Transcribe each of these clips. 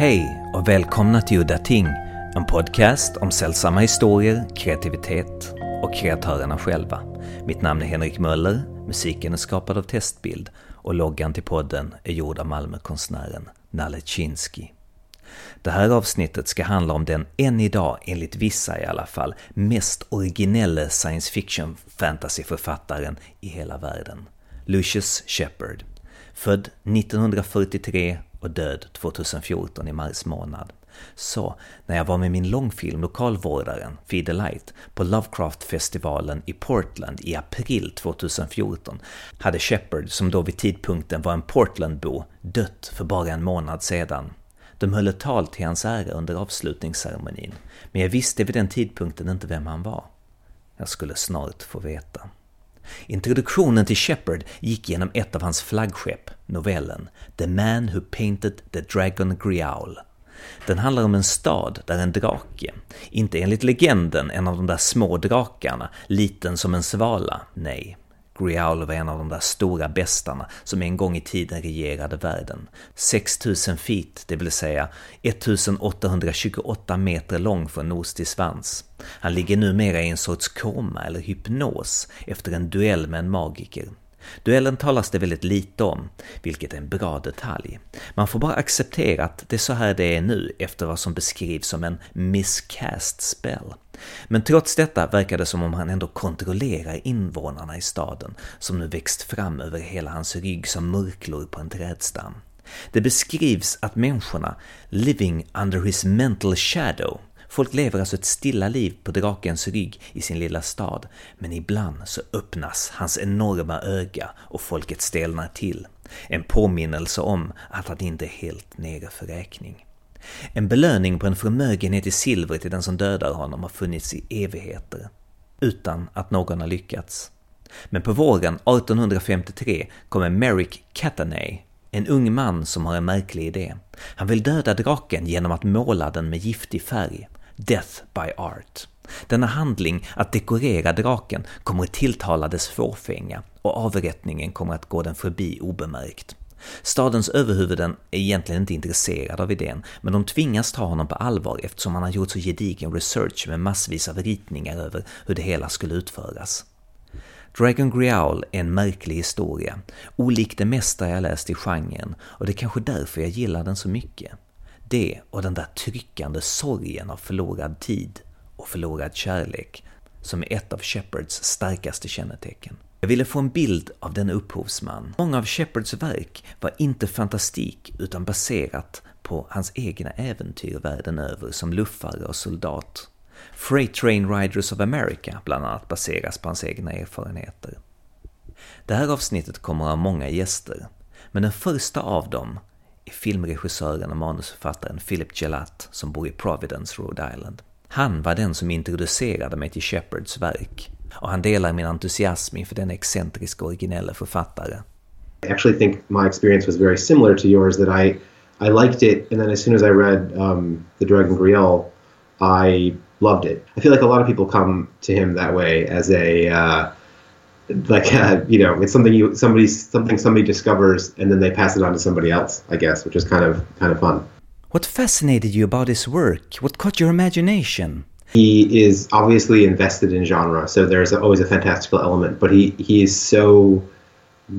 Hej och välkomna till Udda Ting, en podcast om sällsamma historier, kreativitet och kreatörerna själva. Mitt namn är Henrik Möller, musiken är skapad av Testbild och loggan till podden är gjord av Malmökonstnären Nalle Chinsky. Det här avsnittet ska handla om den än idag, enligt vissa i alla fall, mest originella science fiction fantasyförfattaren i hela världen. Lucius Shepard. Född 1943 och död 2014 i mars månad. Så, när jag var med min långfilm Lokalvårdaren, Feed the Light, på Lovecraft-festivalen i Portland i april 2014 hade Shepard, som då vid tidpunkten var en Portlandbo, dött för bara en månad sedan. De höll ett tal till hans ära under avslutningsceremonin, men jag visste vid den tidpunkten inte vem han var. Jag skulle snart få veta. Introduktionen till Shepard gick genom ett av hans flaggskepp, novellen The Man Who Painted the Dragon Griaul. Den handlar om en stad där en drake, inte enligt legenden en av de där små drakarna, liten som en svala, nej, Grial var en av de där stora bestarna som en gång i tiden regerade världen. 6000 feet, det vill säga 1828 meter lång från nos till svans. Han ligger numera i en sorts koma eller hypnos efter en duell med en magiker. Duellen talas det väldigt lite om, vilket är en bra detalj. Man får bara acceptera att det är så här det är nu efter vad som beskrivs som en miscast spell. Men trots detta verkar det som om han ändå kontrollerar invånarna i staden, som nu växt fram över hela hans rygg som murklor på en trädstam. Det beskrivs att människorna, living under his mental shadow, Folk lever alltså ett stilla liv på drakens rygg i sin lilla stad, men ibland så öppnas hans enorma öga och folket stelnar till. En påminnelse om att han inte är helt nere för räkning. En belöning på en förmögenhet i silver till den som dödar honom har funnits i evigheter, utan att någon har lyckats. Men på våren 1853 kommer Merrick Catanay, en ung man som har en märklig idé. Han vill döda draken genom att måla den med giftig färg. Death by Art. Denna handling, att dekorera draken, kommer att tilltala dess fåfänga och avrättningen kommer att gå den förbi obemärkt. Stadens överhuvuden är egentligen inte intresserade av idén, men de tvingas ta honom på allvar eftersom han har gjort så gedigen research med massvis av ritningar över hur det hela skulle utföras. Dragon Griaul är en märklig historia, olik det mesta jag läst i genren, och det är kanske därför jag gillar den så mycket. Det och den där tryckande sorgen av förlorad tid och förlorad kärlek som är ett av Shepards starkaste kännetecken. Jag ville få en bild av denna upphovsman. Många av Shepards verk var inte fantastik utan baserat på hans egna äventyr världen över som luffare och soldat. Freight Train Riders of America bland annat baseras på hans egna erfarenheter. Det här avsnittet kommer att ha många gäster, men den första av dem är filmregissören och manusförfattaren Philip Gelat som bor i Providence, Rhode Island. Han var den som introducerade mig till Shepards verk och han delar min entusiasm inför den excentriska originella författare. I actually think my experience was very similar to yours that I I liked it and then as soon as I read um, The Dragon Griel I loved it. I feel like a lot of people come to him that way as a uh, like uh, you know it's something you somebody something somebody discovers and then they pass it on to somebody else i guess which is kind of kind of fun. What fascinated you about his work? What caught your imagination? He is obviously invested in genre so there's always a fantastical element but he he is so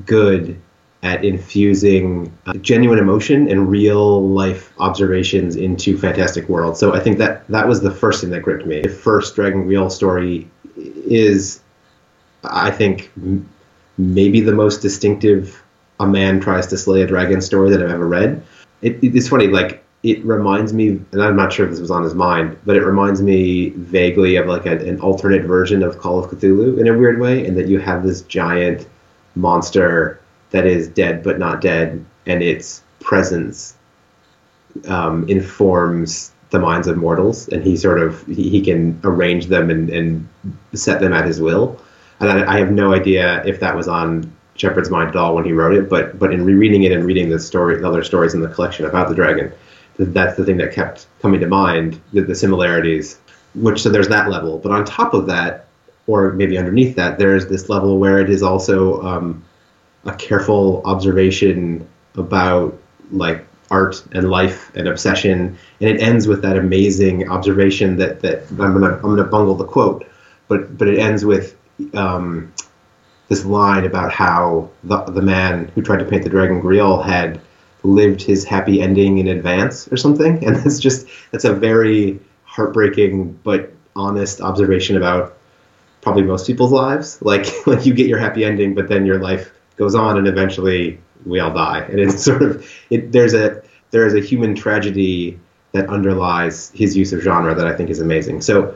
good at infusing uh, genuine emotion and real life observations into fantastic worlds. So i think that that was the first thing that gripped me. The first dragon real story is I think maybe the most distinctive a man tries to slay a dragon story that I've ever read. It, it's funny, like it reminds me, and I'm not sure if this was on his mind, but it reminds me vaguely of like a, an alternate version of Call of Cthulhu in a weird way, in that you have this giant monster that is dead but not dead, and its presence um, informs the minds of mortals, and he sort of he, he can arrange them and, and set them at his will and I, I, have no idea if that was on Shepard's mind at all when he wrote it. But but in rereading it and reading the story, the other stories in the collection about the dragon, that's the thing that kept coming to mind the, the similarities. Which so there's that level, but on top of that, or maybe underneath that, there's this level where it is also um, a careful observation about like art and life and obsession, and it ends with that amazing observation that that I'm gonna I'm gonna bungle the quote, but but it ends with um, this line about how the the man who tried to paint the dragon Griaul had lived his happy ending in advance or something, and that's just that's a very heartbreaking but honest observation about probably most people's lives. Like like you get your happy ending, but then your life goes on, and eventually we all die. And it's sort of it, there's a there is a human tragedy that underlies his use of genre that I think is amazing. So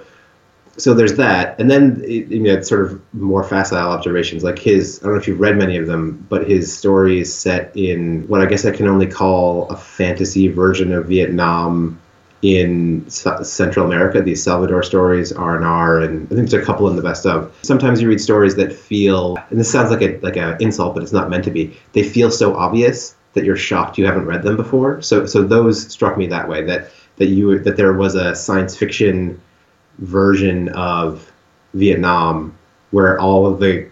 so there's that, and then you know, sort of more facile observations like his. I don't know if you've read many of them, but his stories set in what I guess I can only call a fantasy version of Vietnam in Central America. These Salvador stories, R and R, and I think there's a couple in the best of. Sometimes you read stories that feel, and this sounds like a like an insult, but it's not meant to be. They feel so obvious that you're shocked you haven't read them before. So so those struck me that way. That that you that there was a science fiction version of Vietnam where all of the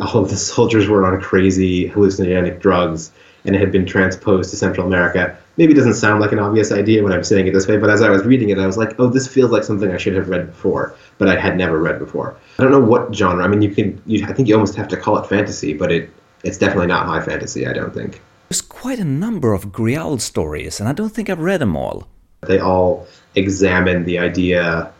all of the soldiers were on crazy hallucinogenic drugs and it had been transposed to Central America. Maybe it doesn't sound like an obvious idea when I'm saying it this way, but as I was reading it, I was like, oh, this feels like something I should have read before, but I had never read before. I don't know what genre. I mean, you can, you, I think you almost have to call it fantasy, but it, it's definitely not high fantasy. I don't think. There's quite a number of Griaul stories, and I don't think I've read them all. They all examine the idea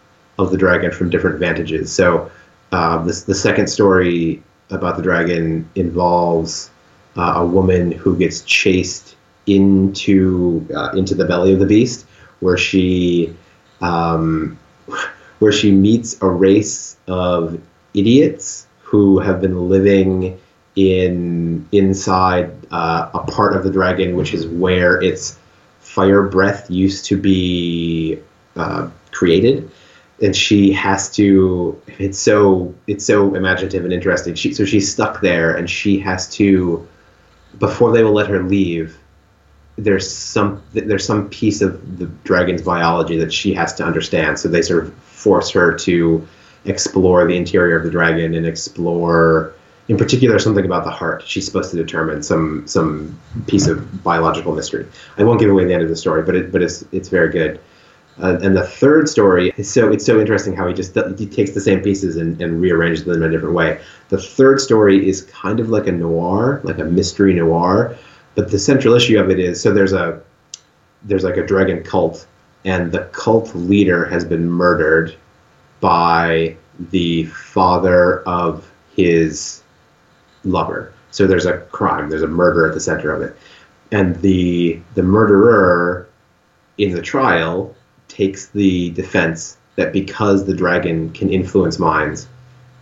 of the dragon from different vantages. So uh, this, the second story about the dragon involves uh, a woman who gets chased into uh, into the belly of the beast, where she um, where she meets a race of idiots who have been living in inside uh, a part of the dragon, which is where its fire breath used to be uh, created and she has to it's so it's so imaginative and interesting she, so she's stuck there and she has to before they will let her leave there's some there's some piece of the dragon's biology that she has to understand. So they sort of force her to explore the interior of the dragon and explore in particular something about the heart. She's supposed to determine some some piece of biological mystery. I won't give away the end of the story but it but it's it's very good uh, and the third story is so it's so interesting how he just he takes the same pieces and, and rearranges them in a different way. The third story is kind of like a noir, like a mystery noir, but the central issue of it is so there's a there's like a dragon cult, and the cult leader has been murdered by the father of his lover. So there's a crime, there's a murder at the center of it, and the the murderer in the trial takes the defense that because the dragon can influence minds,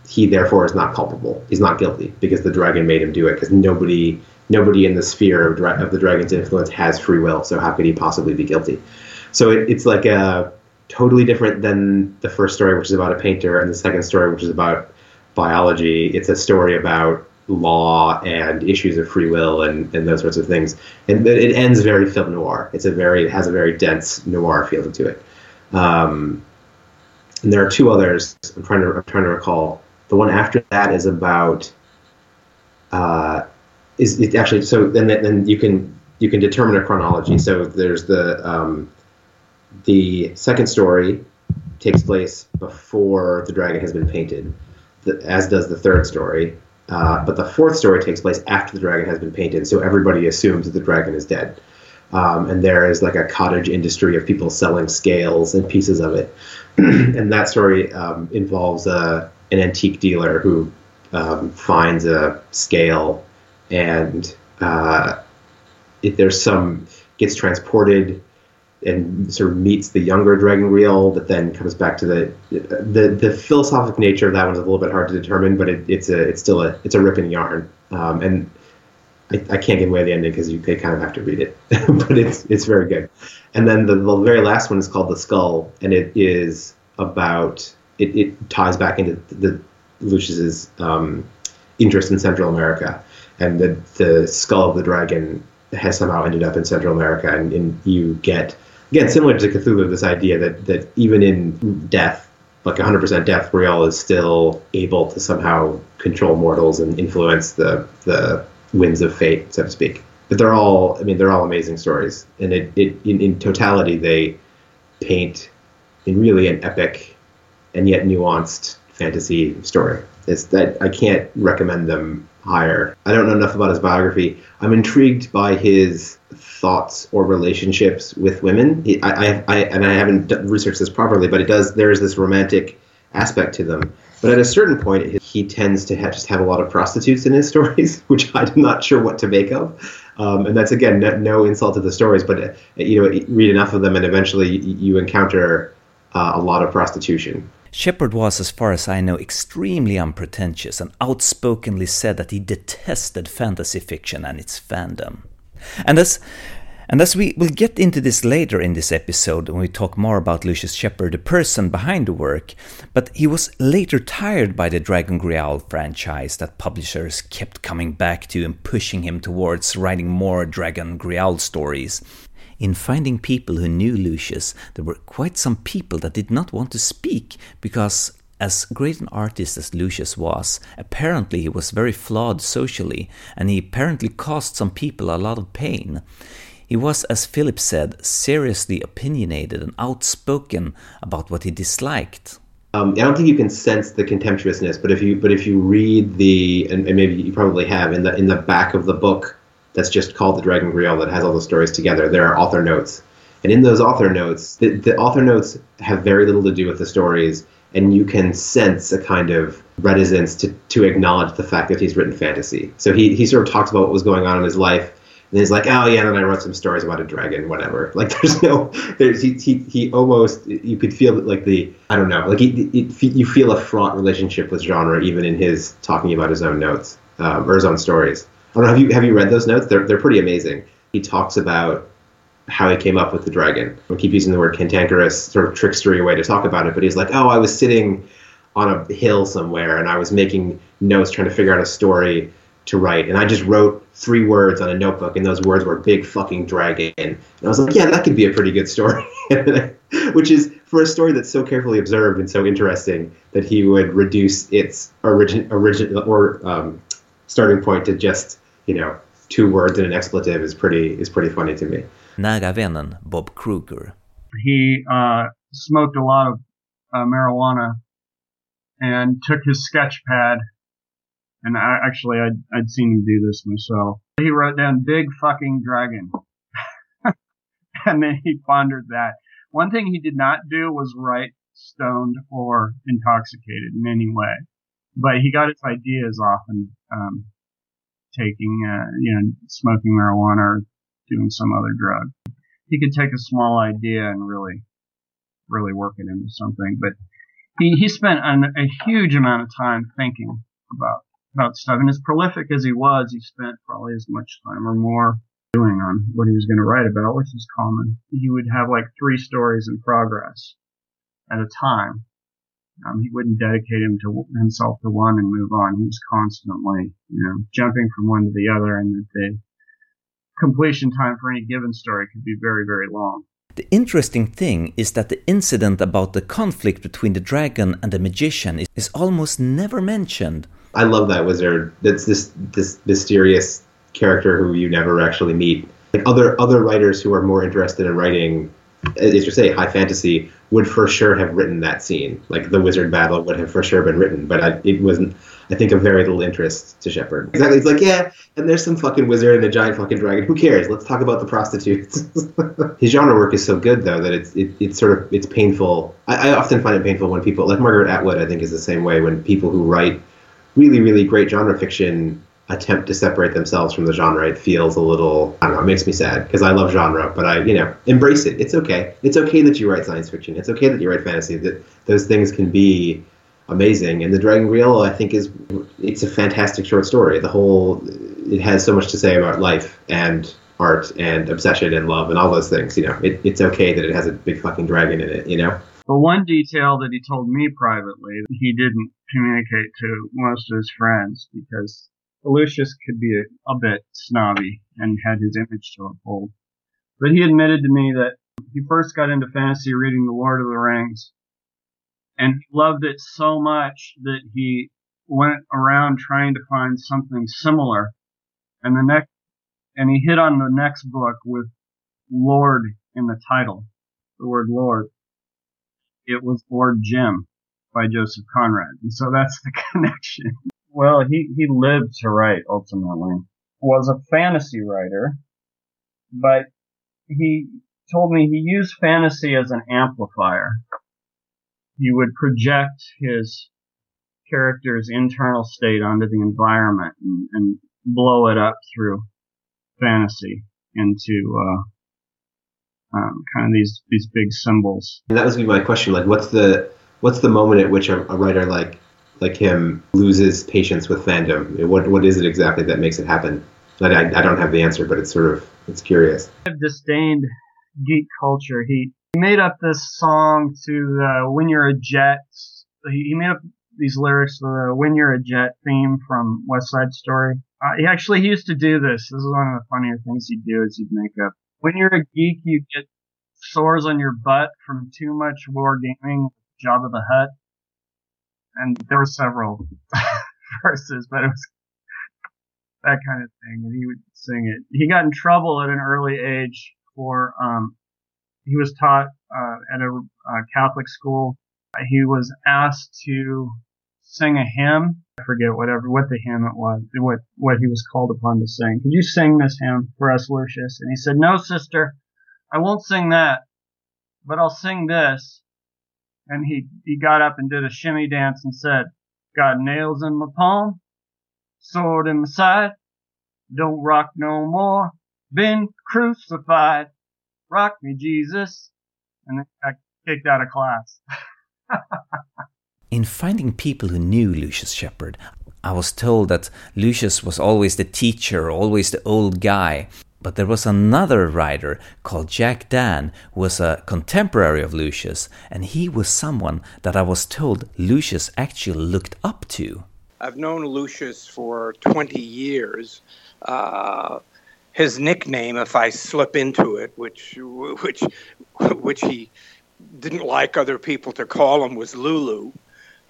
he therefore is not culpable. He's not guilty because the dragon made him do it. Because nobody, nobody in the sphere of, dra- of, the dragon's influence has free will. So how could he possibly be guilty? So it, it's like a totally different than the first story, which is about a painter, and the second story, which is about biology. It's a story about law and issues of free will and, and those sorts of things. And it ends very film noir. It's a very it has a very dense noir feeling to it. Um, and there are two others. I'm trying to I'm trying to recall. The one after that is about uh, is it actually so then then you can you can determine a chronology. So there's the um, the second story takes place before the dragon has been painted, as does the third story. Uh, but the fourth story takes place after the dragon has been painted, so everybody assumes that the dragon is dead. Um, and there is like a cottage industry of people selling scales and pieces of it. and that story um, involves uh, an antique dealer who um, finds a scale and uh, if there's some gets transported and sort of meets the younger dragon Griaul, but then comes back to the the the philosophic nature of that one's a little bit hard to determine, but it, it's a it's still a it's a ripping yarn, um, and I, I, can't give away the ending because you kind of have to read it, but it's it's very good. And then the, the very last one is called the Skull, and it is about it, it ties back into the Lucius's um, interest in Central America, and the the skull of the dragon has somehow ended up in Central America, and, and you get again, similar to Cthulhu, this idea that that even in death, like 100% death, Griaul is still able to somehow control mortals and influence the the winds of fate, so to speak. but they're all I mean they're all amazing stories, and it, it in, in totality they paint in really an epic and yet nuanced fantasy story. It's that I can't recommend them higher. I don't know enough about his biography. I'm intrigued by his thoughts or relationships with women. He, I, I, I, and I haven't researched this properly, but it does. There is this romantic aspect to them. But at a certain point, he tends to have, just have a lot of prostitutes in his stories, which I'm not sure what to make of. Um, and that's again no, no, insult to the stories, but uh, you know, read enough of them, and eventually you encounter uh, a lot of prostitution. Shepard was, as far as I know, extremely unpretentious and outspokenly said that he detested fantasy fiction and its fandom. And as and as we will get into this later in this episode when we talk more about Lucius Shepard, the person behind the work, but he was later tired by the Dragon Griaul franchise that publishers kept coming back to and pushing him towards writing more Dragon Griaul stories. In finding people who knew Lucius, there were quite some people that did not want to speak because as great an artist as Lucius was, apparently he was very flawed socially, and he apparently caused some people a lot of pain. He was, as Philip said, seriously opinionated and outspoken about what he disliked. Um, I don't think you can sense the contemptuousness, but if you but if you read the and, and maybe you probably have in the in the back of the book that's just called the Dragon Griaul that has all the stories together. There are author notes, and in those author notes, the, the author notes have very little to do with the stories, and you can sense a kind of reticence to to acknowledge the fact that he's written fantasy. So he he sort of talks about what was going on in his life. And he's like, oh yeah, and then I wrote some stories about a dragon, whatever. Like there's no, there's he he, he almost you could feel like the I don't know, like he, he, you feel a fraught relationship with genre even in his talking about his own notes um, or his own stories. I don't know. Have you have you read those notes? They're they're pretty amazing. He talks about how he came up with the dragon. I keep using the word cantankerous, sort of trickstery way to talk about it, but he's like, oh, I was sitting on a hill somewhere and I was making notes trying to figure out a story to write, and I just wrote three words on a notebook, and those words were big fucking dragon. And I was like, yeah, that could be a pretty good story. Which is for a story that's so carefully observed and so interesting that he would reduce its origin, origin or um, starting point to just you know, two words and an expletive is pretty is pretty funny to me. Nära vännen Bob Kruger. He uh, smoked a lot of uh, marijuana and took his sketch pad, and I, actually I'd, I'd seen him do this myself. He wrote down "big fucking dragon," and then he pondered that. One thing he did not do was write stoned or intoxicated in any way, but he got his ideas often um, taking, uh, you know, smoking marijuana or doing some other drug. He could take a small idea and really, really work it into something. But he, he spent an, a huge amount of time thinking about, about stuff. And as prolific as he was, he spent probably as much time or more doing on what he was going to write about, which is common. He would have like three stories in progress at a time. Um, he wouldn't dedicate him to himself to one and move on. He was constantly, you know, jumping from one to the other, and that the completion time for any given story could be very, very long. The interesting thing is that the incident about the conflict between the dragon and the magician is, is almost never mentioned. I love that wizard. That's this this mysterious character who you never actually meet. Like other other writers who are more interested in writing as you say, high fantasy would for sure have written that scene. Like the wizard battle would have for sure been written, but I, it wasn't. I think of very little interest to Shepard. Exactly. It's like, yeah, and there's some fucking wizard and a giant fucking dragon. Who cares? Let's talk about the prostitutes. His genre work is so good though that it's it, it's sort of it's painful. I, I often find it painful when people like Margaret Atwood. I think is the same way when people who write really really great genre fiction attempt to separate themselves from the genre, it feels a little, I don't know, it makes me sad because I love genre, but I, you know, embrace it. It's okay. It's okay that you write science fiction. It's okay that you write fantasy. That those things can be amazing. And the Dragon Griaul, I think, is it's a fantastic short story. The whole, it has so much to say about life and art and obsession and love and all those things. You know, it, it's okay that it has a big fucking dragon in it. You know. But one detail that he told me privately, he didn't communicate to most of his friends because Lucius could be a, a bit snobby and had his image to uphold. But he admitted to me that he first got into fantasy reading The Lord of the Rings and loved it so much that he went around trying to find something similar. And the next and he hit on the next book with Lord in the title, the word Lord. It was Lord Jim by Joseph Conrad. And so that's the connection. Well, he, he lived to write ultimately. Was a fantasy writer, but he told me he used fantasy as an amplifier. He would project his character's internal state onto the environment and, and blow it up through fantasy into uh, um, kind of these these big symbols. And that was my question. Like, what's the what's the moment at which a, a writer like like him loses patience with fandom? What what is it exactly that makes it happen? I, I don't have the answer, but it's sort of it's curious. I've disdained geek culture. He made up this song to uh, "When You're a Jet." He made up these lyrics to the "When You're a Jet" theme from West Side Story. Uh, he actually he used to do this. This is one of the funnier things he'd do is he'd make up. When you're a geek, you get sores on your butt from too much wargaming. of the Hut. and there were several verses, but it was that kind of thing, and he would sing it. He got in trouble at an early age for um, he was taught uh, at a, a Catholic school. He was asked to sing a hymn. I forget whatever what the hymn it was, what what he was called upon to sing. Could you sing this hymn for us, Lucius? And he said, "No, sister, I won't sing that, but I'll sing this." And he he got up and did a shimmy dance and said, "Got nails in my palm, sword in my side, don't rock no more, been crucified, rock me, Jesus." And I kicked out of class. In finding people who knew Lucius Shepard, I was told that Lucius was always the teacher, always the old guy. But there was another writer called Jack Dann who was a contemporary of Lucius, and he was someone that I was told Lucius actually looked up to. I've known Lucius for 20 years. Uh, his nickname, if I slip into it, which which which he didn't like other people to call him, was Lulu.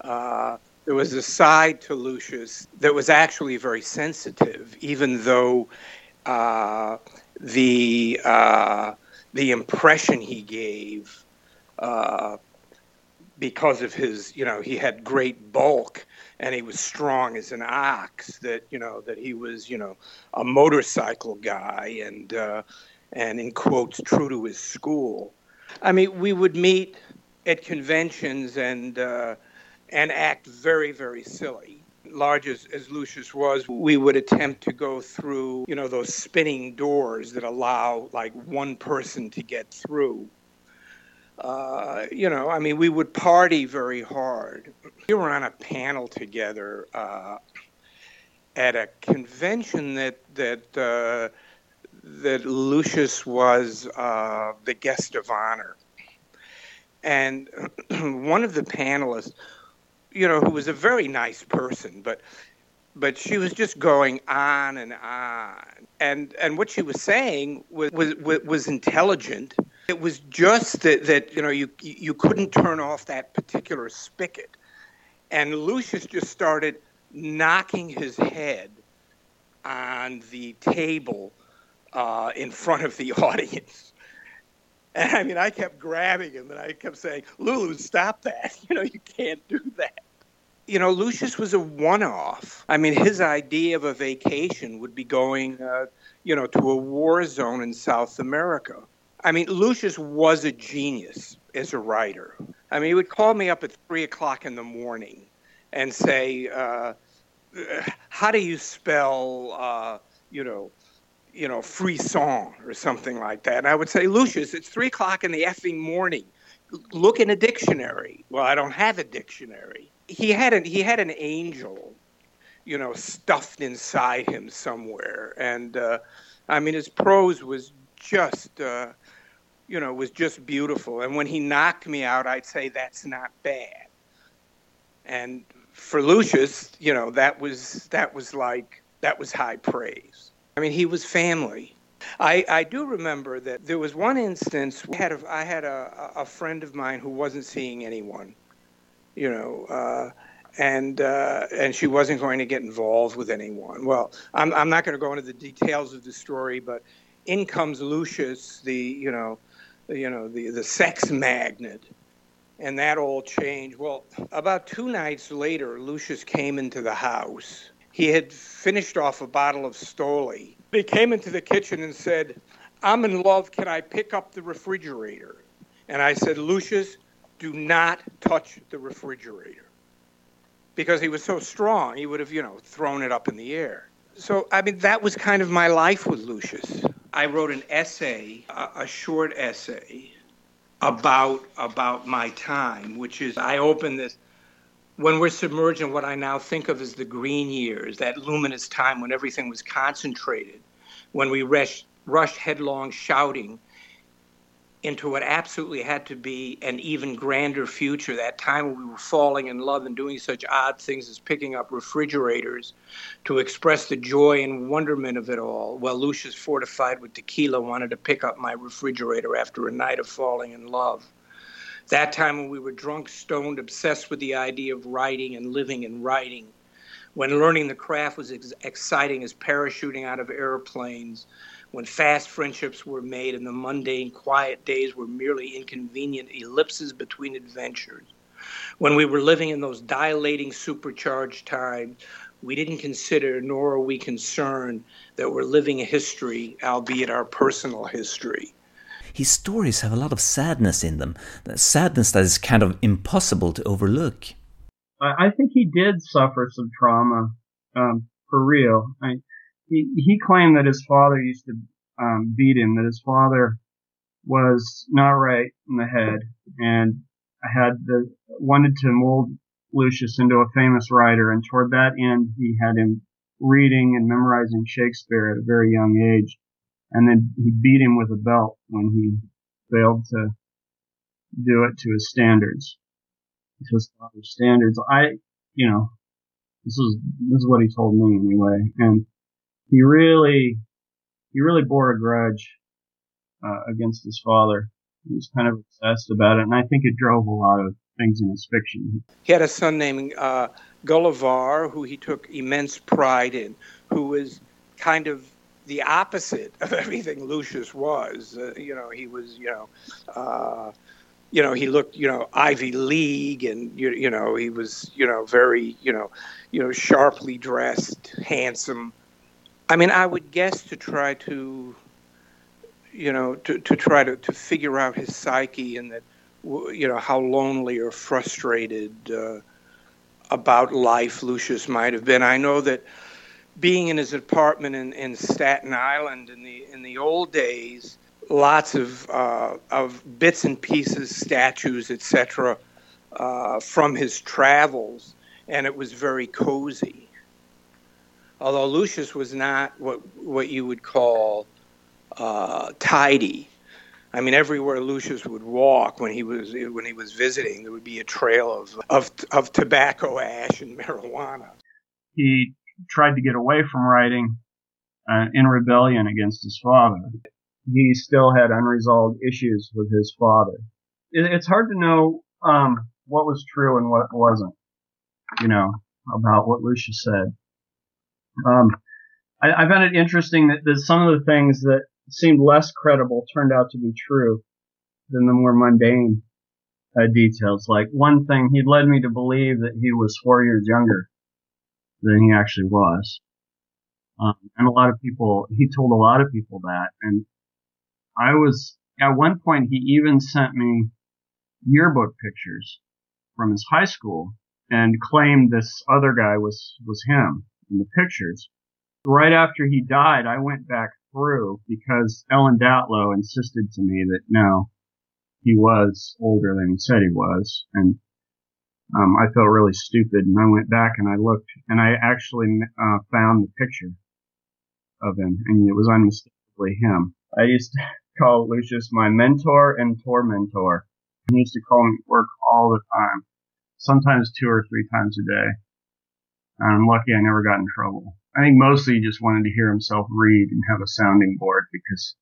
Uh, there was a side to Lucius that was actually very sensitive, even though uh, the uh, the impression he gave, uh, because of his, you know, he had great bulk and he was strong as an ox. That you know that he was, you know, a motorcycle guy and uh, and in quotes true to his school. I mean, we would meet at conventions and uh, and act very, very silly. Large as, as Lucius was, we would attempt to go through, you know, those spinning doors that allow like one person to get through. Uh, you know, I mean, we would party very hard. We were on a panel together uh, at a convention that that uh, that Lucius was uh, the guest of honor, and one of the panelists you know, who was a very nice person, but but she was just going on and on, and and what she was saying was was was intelligent. It was just that that you know you you couldn't turn off that particular spigot, and Lucius just started knocking his head on the table uh, in front of the audience. And I mean, I kept grabbing him and I kept saying, Lulu, stop that. You know, you can't do that. You know, Lucius was a one off. I mean, his idea of a vacation would be going, uh, you know, to a war zone in South America. I mean, Lucius was a genius as a writer. I mean, he would call me up at three o'clock in the morning and say, uh, "How do you spell, uh, you know, you know, frisson or something like that. And I would say, Lucius, it's three o'clock in the effing morning. Look in a dictionary. Well, I don't have a dictionary. He had an he had an angel, you know, stuffed inside him somewhere. And uh, I mean, his prose was just, uh, you know, was just beautiful. And when he knocked me out, I'd say that's not bad. And for Lucius, you know, that was that was like that was high praise. I mean, he was family. I, I do remember that there was one instance I had a, I had a, a friend of mine who wasn't seeing anyone, you know, uh, and uh, and she wasn't going to get involved with anyone. Well, I'm I'm not going to go into the details of the story, but in comes Lucius, the you know, you know the the sex magnet, and that all changed. Well, about two nights later, Lucius came into the house. He had finished off a bottle of Stoli. They came into the kitchen and said, "I'm in love. Can I pick up the refrigerator?" And I said, Lucius, do not touch the refrigerator because he was so strong, he would have, you know, thrown it up in the air. So, I mean, that was kind of my life with Lucius. I wrote an essay, a, a short essay about about my time, which is I opened this when we're submerged in what I now think of as the green years, that luminous time when everything was concentrated, when we rushed, rushed headlong shouting into what absolutely had to be an even grander future. That time when we were falling in love and doing such odd things as picking up refrigerators to express the joy and wonderment of it all. Well, Lucius, fortified with tequila, wanted to pick up my refrigerator after a night of falling in love. That time when we were drunk, stoned, obsessed with the idea of writing and living and writing. When learning the craft was as exciting as parachuting out of airplanes when fast friendships were made and the mundane, quiet days were merely inconvenient ellipses between adventures. When we were living in those dilating, supercharged times, we didn't consider, nor are we concerned, that we're living a history, albeit our personal history. His stories have a lot of sadness in them, sadness that is kind of impossible to overlook. I think he did suffer some trauma, um, for real. I, he, he claimed that his father used to um, beat him, that his father was not right in the head and had the, wanted to mold Lucius into a famous writer. And toward that end, he had him reading and memorizing Shakespeare at a very young age. And then he beat him with a belt when he failed to do it to his standards, to his father's standards. I, you know, this is, this is what he told me anyway. And he really, he really bore a grudge uh, against his father. He was kind of obsessed about it, and I think it drove a lot of things in his fiction. He had a son named uh, who he took immense pride in, who was kind of the opposite of everything Lucius was. Uh, you know, he was, you know, uh, you know, he looked, you know, Ivy League, and you, you know, he was, you know, very, you know, you know, sharply dressed, handsome, I mean, I would guess to try to, you know, to, to try to, to figure out his psyche and that, you know, how lonely or frustrated uh, about life Lucius might have been. I know that being in his apartment in, in Staten Island in the in the old days, lots of uh, of bits and pieces, statues, etc., uh, from his travels, and it was very cozy although Lucius was not what what you would call uh, tidy. I mean, everywhere Lucius would walk when he was when he was visiting, there would be a trail of of, of tobacco ash and marijuana. He tried to get away from writing uh, in rebellion against his father. He still had unresolved issues with his father. It, it's hard to know um, what was true and what wasn't. You know about what Lucius said. Um, I, I, found it interesting that, that some of the things that seemed less credible turned out to be true than the more mundane uh, details. Like one thing, he led me to believe that he was four years younger than he actually was. Um, and a lot of people, he told a lot of people that. And I was, at one point, he even sent me yearbook pictures from his high school and claimed this other guy was, was him in the pictures. Right after he died, I went back through because Ellen Datlow insisted to me that no, he was older than he said he was. And um, I felt really stupid and I went back and I looked and I actually uh, found the picture of him and it was unmistakably him. I used to call Lucius my mentor and tormentor. He used to call me work all the time, sometimes two or three times a day. I'm lucky I never got in trouble. I think mostly he just wanted to hear himself read and have a sounding board because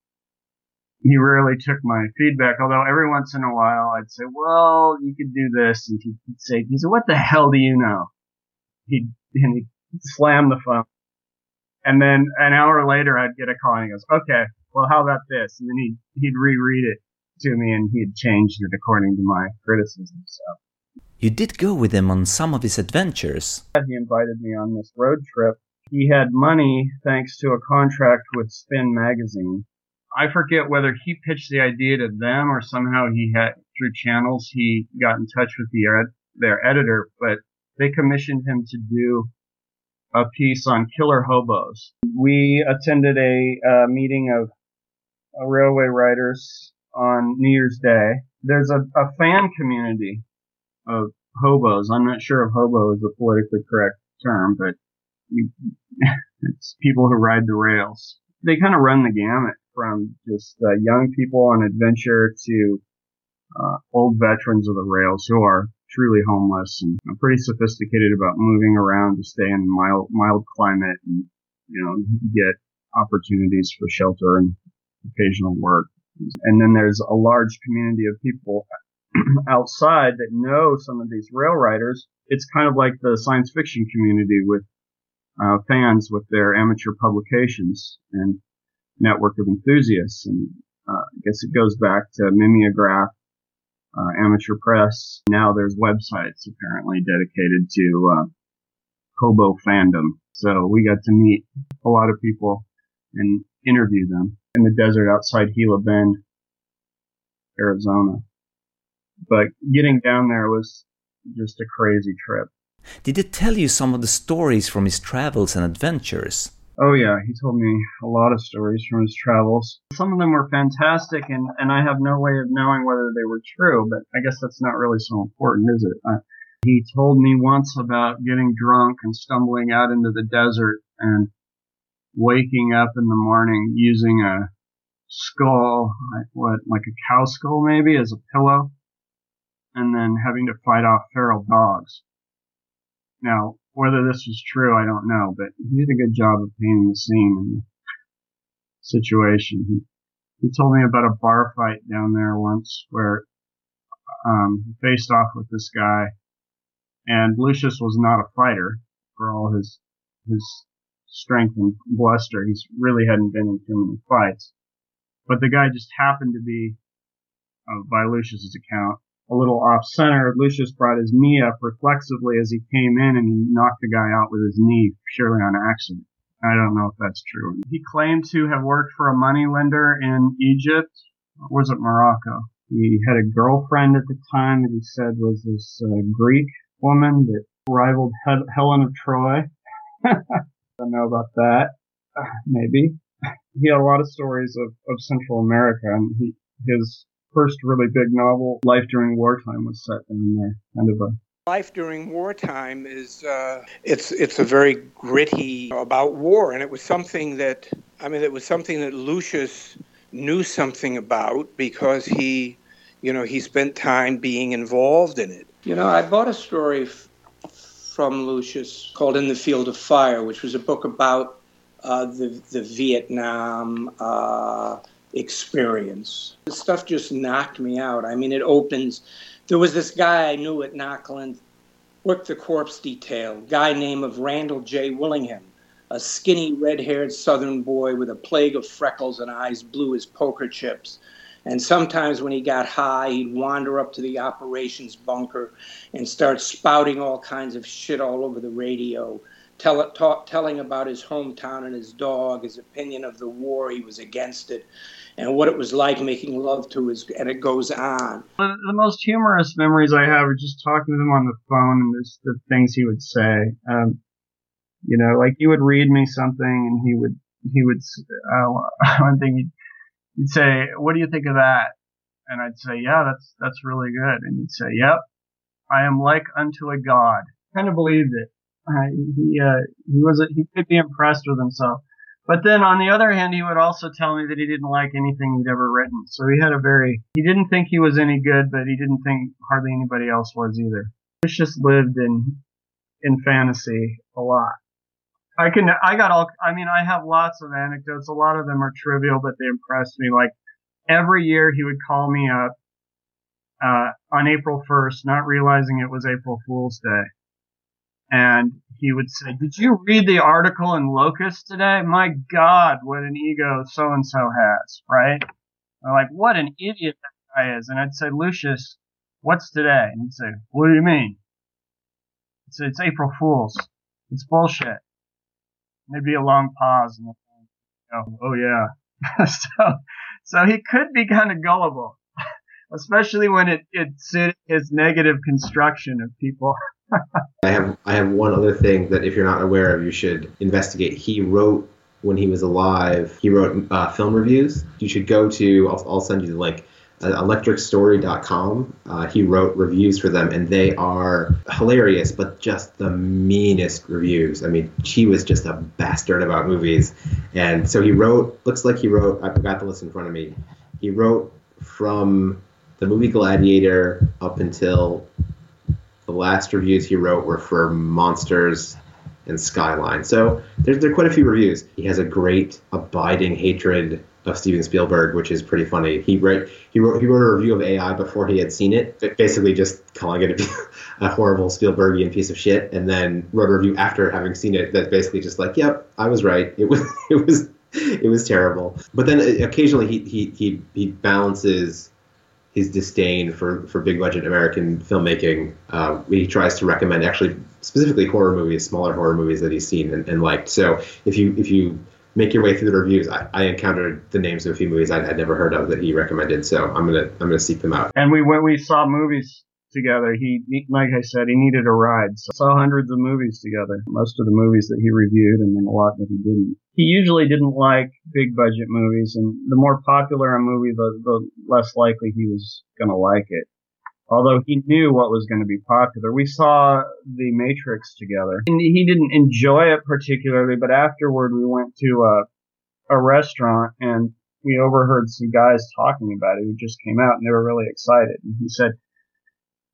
he rarely took my feedback. Although every once in a while I'd say, "Well, you could do this," and he'd say, "He said, what the hell do you know?" He'd, and he slammed the phone. And then an hour later, I'd get a call and he goes, "Okay, well, how about this?" And then he'd he'd reread it to me and he'd changed it according to my criticism. So You did go with him on some of his adventures. he invited me on this road trip. He had money thanks to a contract with Spin magazine. I forget whether he pitched the idea to them or somehow he had through channels he got in touch with the their editor, but they commissioned him to do a piece on killer hobos. We attended a uh, meeting of uh, railway riders on New Year's Day. There's a, a fan community of hobos. I'm not sure if hobo is a politically correct term, but you, it's people who ride the rails. They kind of run the gamut from just uh, young people on adventure to uh, old veterans of the rails who are truly homeless and pretty sophisticated about moving around to stay in mild mild climate and you know get opportunities for shelter and occasional work. And then there's a large community of people outside that know some of these rail riders. It's kind of like the science fiction community with uh, fans with their amateur publications and network of enthusiasts. And uh, I guess it goes back to mimeograph, uh, amateur press. Now there's websites apparently dedicated to uh, hobo fandom. So we got to meet a lot of people and interview them in the desert outside Gila Bend, Arizona. But getting down there was just a crazy trip. Did he tell you some of the stories from his travels and adventures? Oh yeah, he told me a lot of stories from his travels. Some of them were fantastic, and and I have no way of knowing whether they were true. But I guess that's not really so important, is it? Uh, he told me once about getting drunk and stumbling out into the desert and waking up in the morning using a skull, like what, like a cow skull maybe, as a pillow, and then having to fight off feral dogs. Now, whether this was true, I don't know, but he did a good job of painting the scene and the situation. He, he told me about a bar fight down there once where um, he faced off with this guy, and Lucius was not a fighter for all his his strength and bluster. He really hadn't been in too many fights, but the guy just happened to be, uh, by Lucius's account, a little off center. Lucius brought his knee up reflexively as he came in and he knocked the guy out with his knee, surely on accident. I don't know if that's true. He claimed to have worked for a moneylender in Egypt. Or was it Morocco? He had a girlfriend at the time that he said was this uh, Greek woman that rivaled he- Helen of Troy. I don't know about that. Maybe. He had a lot of stories of, of Central America and he, his first really big novel, Life During Wartime, was set in there. Kind of a life during wartime is uh, it's it's a very gritty about war, and it was something that I mean it was something that Lucius knew something about because he, you know, he spent time being involved in it. You know, I bought a story f- from Lucius called "In the Field of Fire," which was a book about uh, the the Vietnam. Uh, experience. The stuff just knocked me out. I mean, it opens. There was this guy I knew at Knockland, worked the corpse detail, guy named of Randall J. Willingham, a skinny, red-haired Southern boy with a plague of freckles and eyes blue as poker chips. And sometimes when he got high, he'd wander up to the operations bunker and start spouting all kinds of shit all over the radio tell, talk, telling about his hometown and his dog, his opinion of the war, he was against it, and what it was like making love to his, and it goes on. The, the most humorous memories I have are just talking to him on the phone and just the things he would say. Um, you know, like he would read me something and he would, he would, uh, one thing he'd, he'd say, what do you think of that? And I'd say, yeah, that's, that's really good. And he'd say, yep, I am like unto a god. Kind of believed it. Uh, he uh, he was he could be impressed with himself. But then on the other hand, he would also tell me that he didn't like anything he'd ever written. So he had a very he didn't think he was any good, but he didn't think hardly anybody else was either. He's just lived in in fantasy a lot. I can I got all I mean I have lots of anecdotes. A lot of them are trivial, but they impressed me. Like every year he would call me up uh, on April 1st, not realizing it was April Fool's Day and he would say, "Did you read the article in Locus today? My God, what an ego so and so has!" Right? I'm like, "What an idiot that guy is!" And I'd say, "Lucius, what's today?" And he'd say, "What do you mean?" I'd say, "It's April Fool's. It's bullshit." There'd be a long pause, and go, "Oh yeah." so, so he could be kind of gullible, especially when it it suited his negative construction of people. I have I have one other thing that if you're not aware of, you should investigate. He wrote when he was alive. He wrote uh, film reviews. You should go to. I'll, I'll send you the link. Uh, electricstory.com. Uh, he wrote reviews for them, and they are hilarious, but just the meanest reviews. I mean, he was just a bastard about movies, and so he wrote. Looks like he wrote. I've got the list in front of me. He wrote from the movie Gladiator up until the last reviews he wrote were for Monsters and Skyline. So there's there are quite a few reviews. He has a great abiding hatred of Steven Spielberg, which is pretty funny. He wrote he wrote he wrote a review of AI before he had seen it, basically just calling it a, a horrible Spielbergian piece of shit, and then wrote a review after having seen it that's basically just like, "Yep, I was right. It was it was it was terrible." But then uh, occasionally he he he, he balances his disdain for, for big budget American filmmaking. Uh, he tries to recommend actually specifically horror movies, smaller horror movies that he's seen and, and liked. So if you if you make your way through the reviews, I, I encountered the names of a few movies I had never heard of that he recommended. So I'm gonna I'm gonna seek them out. And we when we saw movies together. He, he, like I said, he needed a ride. So saw hundreds of movies together. Most of the movies that he reviewed, and then a lot that he didn't. He usually didn't like big budget movies, and the more popular a movie, the, the less likely he was going to like it. Although he knew what was going to be popular. We saw The Matrix together. And he didn't enjoy it particularly, but afterward we went to a, a restaurant and we overheard some guys talking about it who just came out and they were really excited. And he said,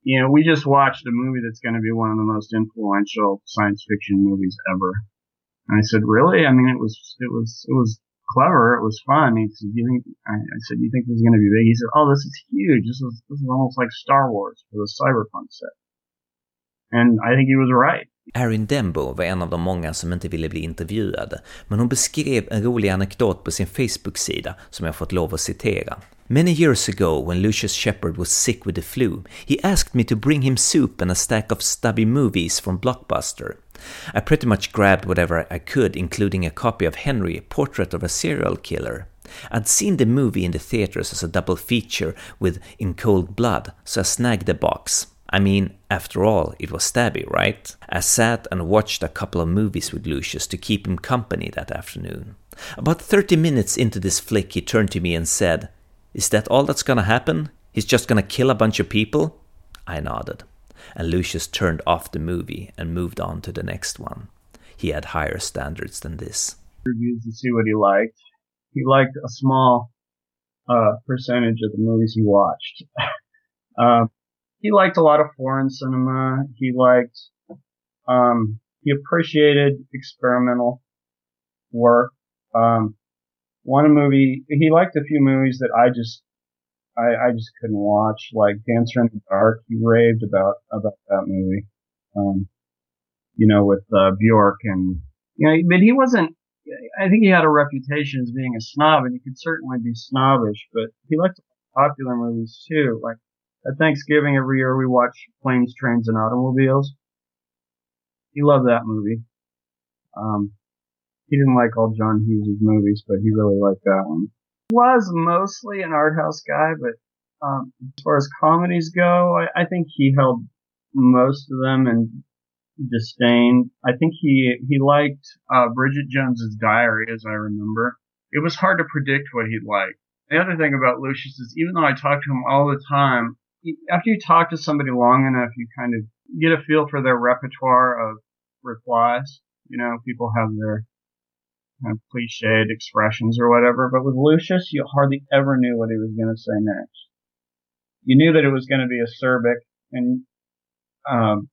you know, we just watched a movie that's going to be one of the most influential science fiction movies ever. And I said, really? I mean, it was, it was, it was clever. It was fun. He said, you think, I, said, you think this is going to be big? He said, oh, this is huge. This is, this is almost like Star Wars for the cyberpunk set. And I think he was right. Erin Dembo var en av de många som inte ville bli intervjuade, men hon beskrev en rolig anekdot på sin Facebook-sida som jag fått lov att citera. Many years ago, when Lucius Shepard was sick with the flu, he asked me to bring him soup and a stack of stubby movies from Blockbuster. I pretty much grabbed whatever I could, including a copy of Henry, Portrait of a Serial Killer. I'd seen the movie in the theaters as a double feature with In Cold Blood, so I snagged the box. I mean, after all, it was stabby, right? I sat and watched a couple of movies with Lucius to keep him company that afternoon. About 30 minutes into this flick, he turned to me and said, is that all that's gonna happen? He's just gonna kill a bunch of people? I nodded, and Lucius turned off the movie and moved on to the next one. He had higher standards than this. Reviews to see what he liked. He liked a small uh, percentage of the movies he watched. uh, he liked a lot of foreign cinema. He liked, um, he appreciated experimental work. Um, one movie he liked a few movies that I just I, I just couldn't watch, like Dancer in the Dark. He raved about about that movie. Um, you know, with uh, Bjork and you know, but he wasn't. I think he had a reputation as being a snob, and he could certainly be snobbish, but he liked popular movies too. Like at Thanksgiving every year, we watch Planes, Trains, and Automobiles. He loved that movie. Um, he didn't like all John Hughes' movies, but he really liked that one. Was mostly an art house guy, but um, as far as comedies go, I, I think he held most of them in disdain. I think he he liked uh, Bridget Jones's Diary, as I remember. It was hard to predict what he'd like. The other thing about Lucius is, even though I talk to him all the time, after you talk to somebody long enough, you kind of get a feel for their repertoire of replies. You know, people have their kind of cliched expressions or whatever. But with Lucius, you hardly ever knew what he was going to say next. You knew that it was going to be acerbic and um,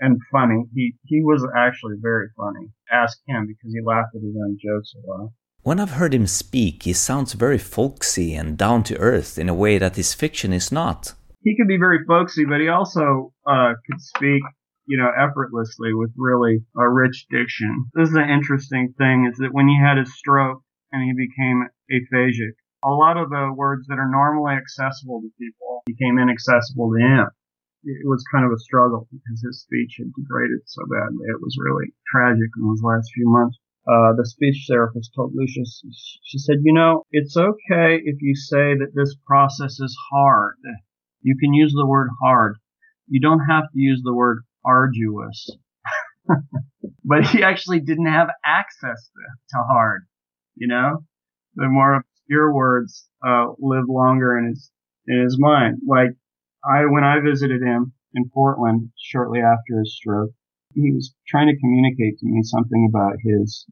and funny. He he was actually very funny. Ask him because he laughed at his own jokes a lot. When I've heard him speak, he sounds very folksy and down to earth in a way that his fiction is not. He could be very folksy, but he also uh, could speak you know, effortlessly with really a rich diction. This is an interesting thing is that when he had his stroke and he became aphasic, a lot of the words that are normally accessible to people became inaccessible to him. It was kind of a struggle because his speech had degraded so badly. It was really tragic in those last few months. Uh, the speech therapist told Lucius, she said, you know, it's okay if you say that this process is hard. You can use the word hard. You don't have to use the word arduous. but he actually didn't have access to, hard, you know? The more obscure words, uh, live longer in his, in his mind. Like, I, when I visited him in Portland shortly after his stroke, he was trying to communicate to me something about his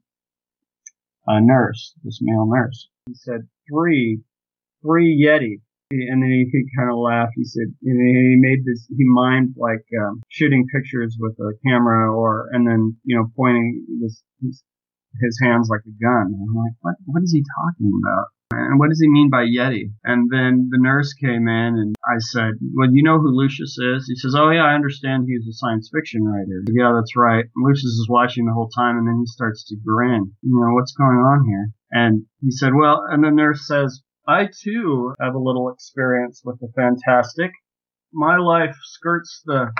uh, nurse, this male nurse. He said, three, three Yeti and then he, kind of laughed. He said, and he made this, he mimed like um, shooting pictures with a camera or, and then, you know, pointing his, his, his hands like a gun. And I'm like, what, what is he talking about? And what does he mean by Yeti? And then the nurse came in and I said, well, you know who Lucius is? He says, oh yeah, I understand he's a science fiction writer. Said, yeah, that's right. And Lucius is watching the whole time and then he starts to grin. You know, what's going on here? And he said, well, and the nurse says, I too have a little experience with the fantastic. My life skirts the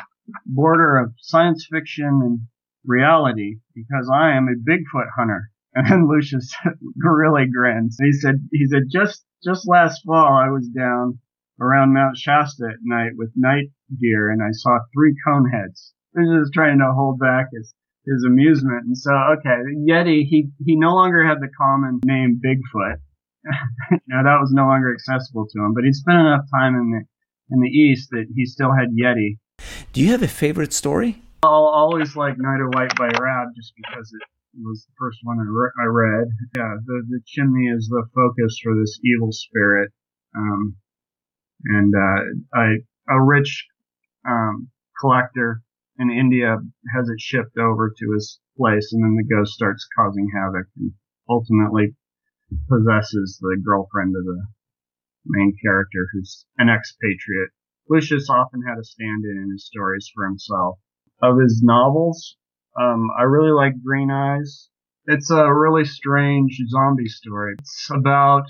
border of science fiction and reality because I am a Bigfoot hunter. And Lucius really grins. He said, he said, just, just last fall I was down around Mount Shasta at night with night gear and I saw three cone heads. He was trying to hold back his, his amusement. And so, okay, Yeti, he, he no longer had the common name Bigfoot you know, that was no longer accessible to him. But he'd spent enough time in the in the East that he still had Yeti. Do you have a favorite story? I'll always like Night of White Bhairab just because it was the first one I, re- I read. Yeah, the, the chimney is the focus for this evil spirit. Um, and, uh, I, a rich, um, collector in India has it shipped over to his place and then the ghost starts causing havoc and ultimately possesses the girlfriend of the main character who's an expatriate. Lucius often had a stand-in in his stories for himself. Of his novels, um, I really like Green Eyes. It's a really strange zombie story. It's about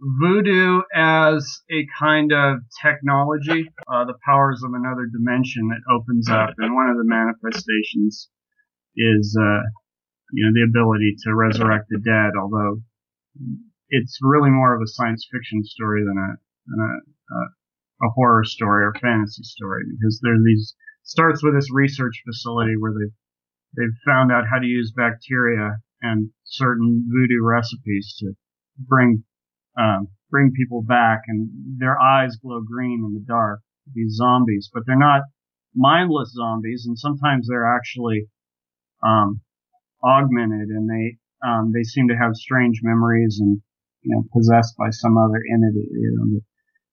voodoo as a kind of technology, uh, the powers of another dimension that opens up, and one of the manifestations is, uh, you know, the ability to resurrect the dead, although it's really more of a science fiction story than a than a, a, a horror story or fantasy story because there these starts with this research facility where they've they've found out how to use bacteria and certain voodoo recipes to bring um, bring people back, and their eyes glow green in the dark. These zombies, but they're not mindless zombies, and sometimes they're actually um, augmented, and they um, they seem to have strange memories and you know possessed by some other entity. You know,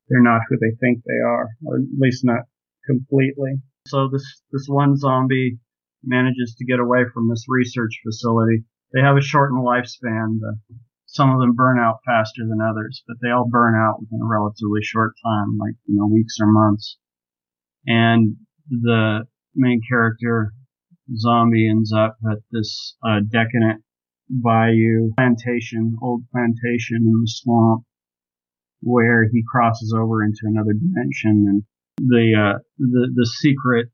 they're not who they think they are, or at least not completely. So this this one zombie manages to get away from this research facility. They have a shortened lifespan. Some of them burn out faster than others, but they all burn out within a relatively short time, like you know weeks or months. And the main character zombie ends up at this uh, decadent bayou plantation, old plantation in the swamp, where he crosses over into another dimension, and the uh, the the secret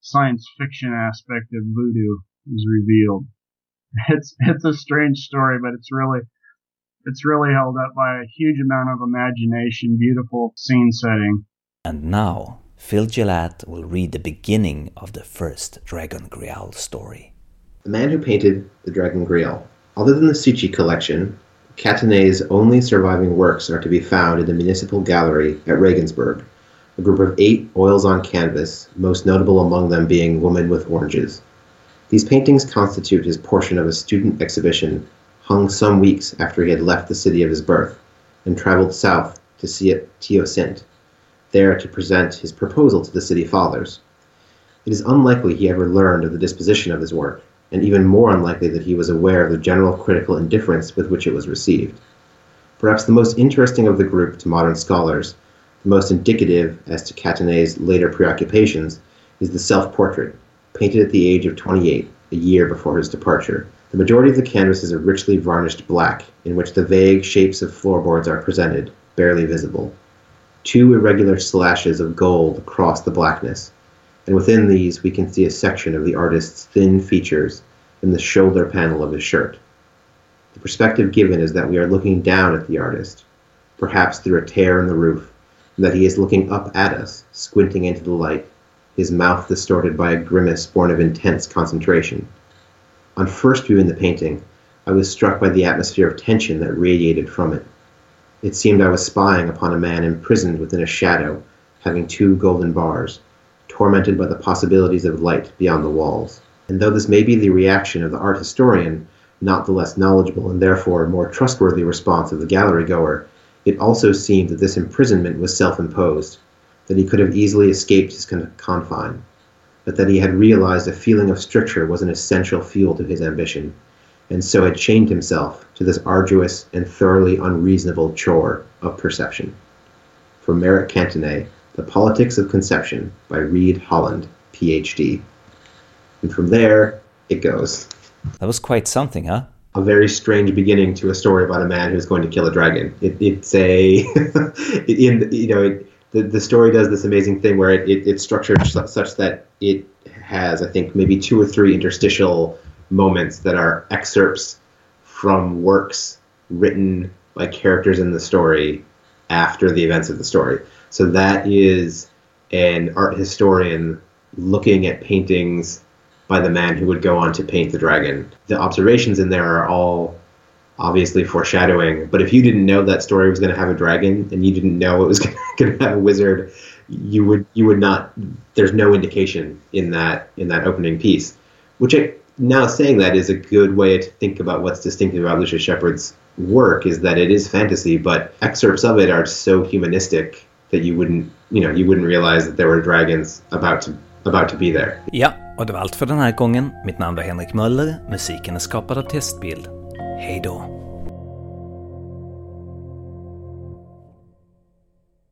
science fiction aspect of voodoo is revealed. It's it's a strange story, but it's really it's really held up by a huge amount of imagination, beautiful scene setting. And now, Phil Gelatt will read the beginning of the first Dragon Griaul story. The man who painted the Dragon Griaul. Other than the Sichi collection, Cattanay's only surviving works are to be found in the Municipal Gallery at Regensburg, a group of eight oils on canvas, most notable among them being Woman with Oranges. These paintings constitute his portion of a student exhibition hung some weeks after he had left the city of his birth and traveled south to see at Teocinte, there to present his proposal to the city fathers. It is unlikely he ever learned of the disposition of his work, and even more unlikely that he was aware of the general critical indifference with which it was received. Perhaps the most interesting of the group to modern scholars, the most indicative as to Cattanay's later preoccupations, is the self portrait, painted at the age of 28, a year before his departure. The majority of the canvas is a richly varnished black, in which the vague shapes of floorboards are presented, barely visible. Two irregular slashes of gold cross the blackness, and within these we can see a section of the artist's thin features and the shoulder panel of his shirt. The perspective given is that we are looking down at the artist, perhaps through a tear in the roof, and that he is looking up at us, squinting into the light, his mouth distorted by a grimace born of intense concentration. On first viewing the painting, I was struck by the atmosphere of tension that radiated from it. It seemed I was spying upon a man imprisoned within a shadow, having two golden bars, tormented by the possibilities of light beyond the walls. And though this may be the reaction of the art historian, not the less knowledgeable and therefore more trustworthy response of the gallery goer, it also seemed that this imprisonment was self imposed, that he could have easily escaped his confine but that he had realized a feeling of stricture was an essential fuel to his ambition, and so had chained himself to this arduous and thoroughly unreasonable chore of perception. From Meric Cattanay, The Politics of Conception by Reed Holland, PhD. And from there, it goes. That was quite something, huh? A very strange beginning to a story about a man who's going to kill a dragon. It, it's a, in you know, it, the, the story does this amazing thing where it, it, it's structured such that it has, I think, maybe two or three interstitial moments that are excerpts from works written by characters in the story after the events of the story. So that is an art historian looking at paintings by the man who would go on to paint the dragon. The observations in there are all obviously foreshadowing. But if you didn't know that story was going to have a dragon and you didn't know it was going to have a wizard, you would you would not. There's no indication in that in that opening piece, which I, now saying that is a good way to think about what's distinctive about Lucius Shepard's work is that it is fantasy, but excerpts of it are so humanistic that you wouldn't you know you wouldn't realize that there were dragons about to about to be there. Ja, och det var allt för den här gången. Mitt namn var er Henrik Möller. Musiken är er skapad av Testbild. Hej då!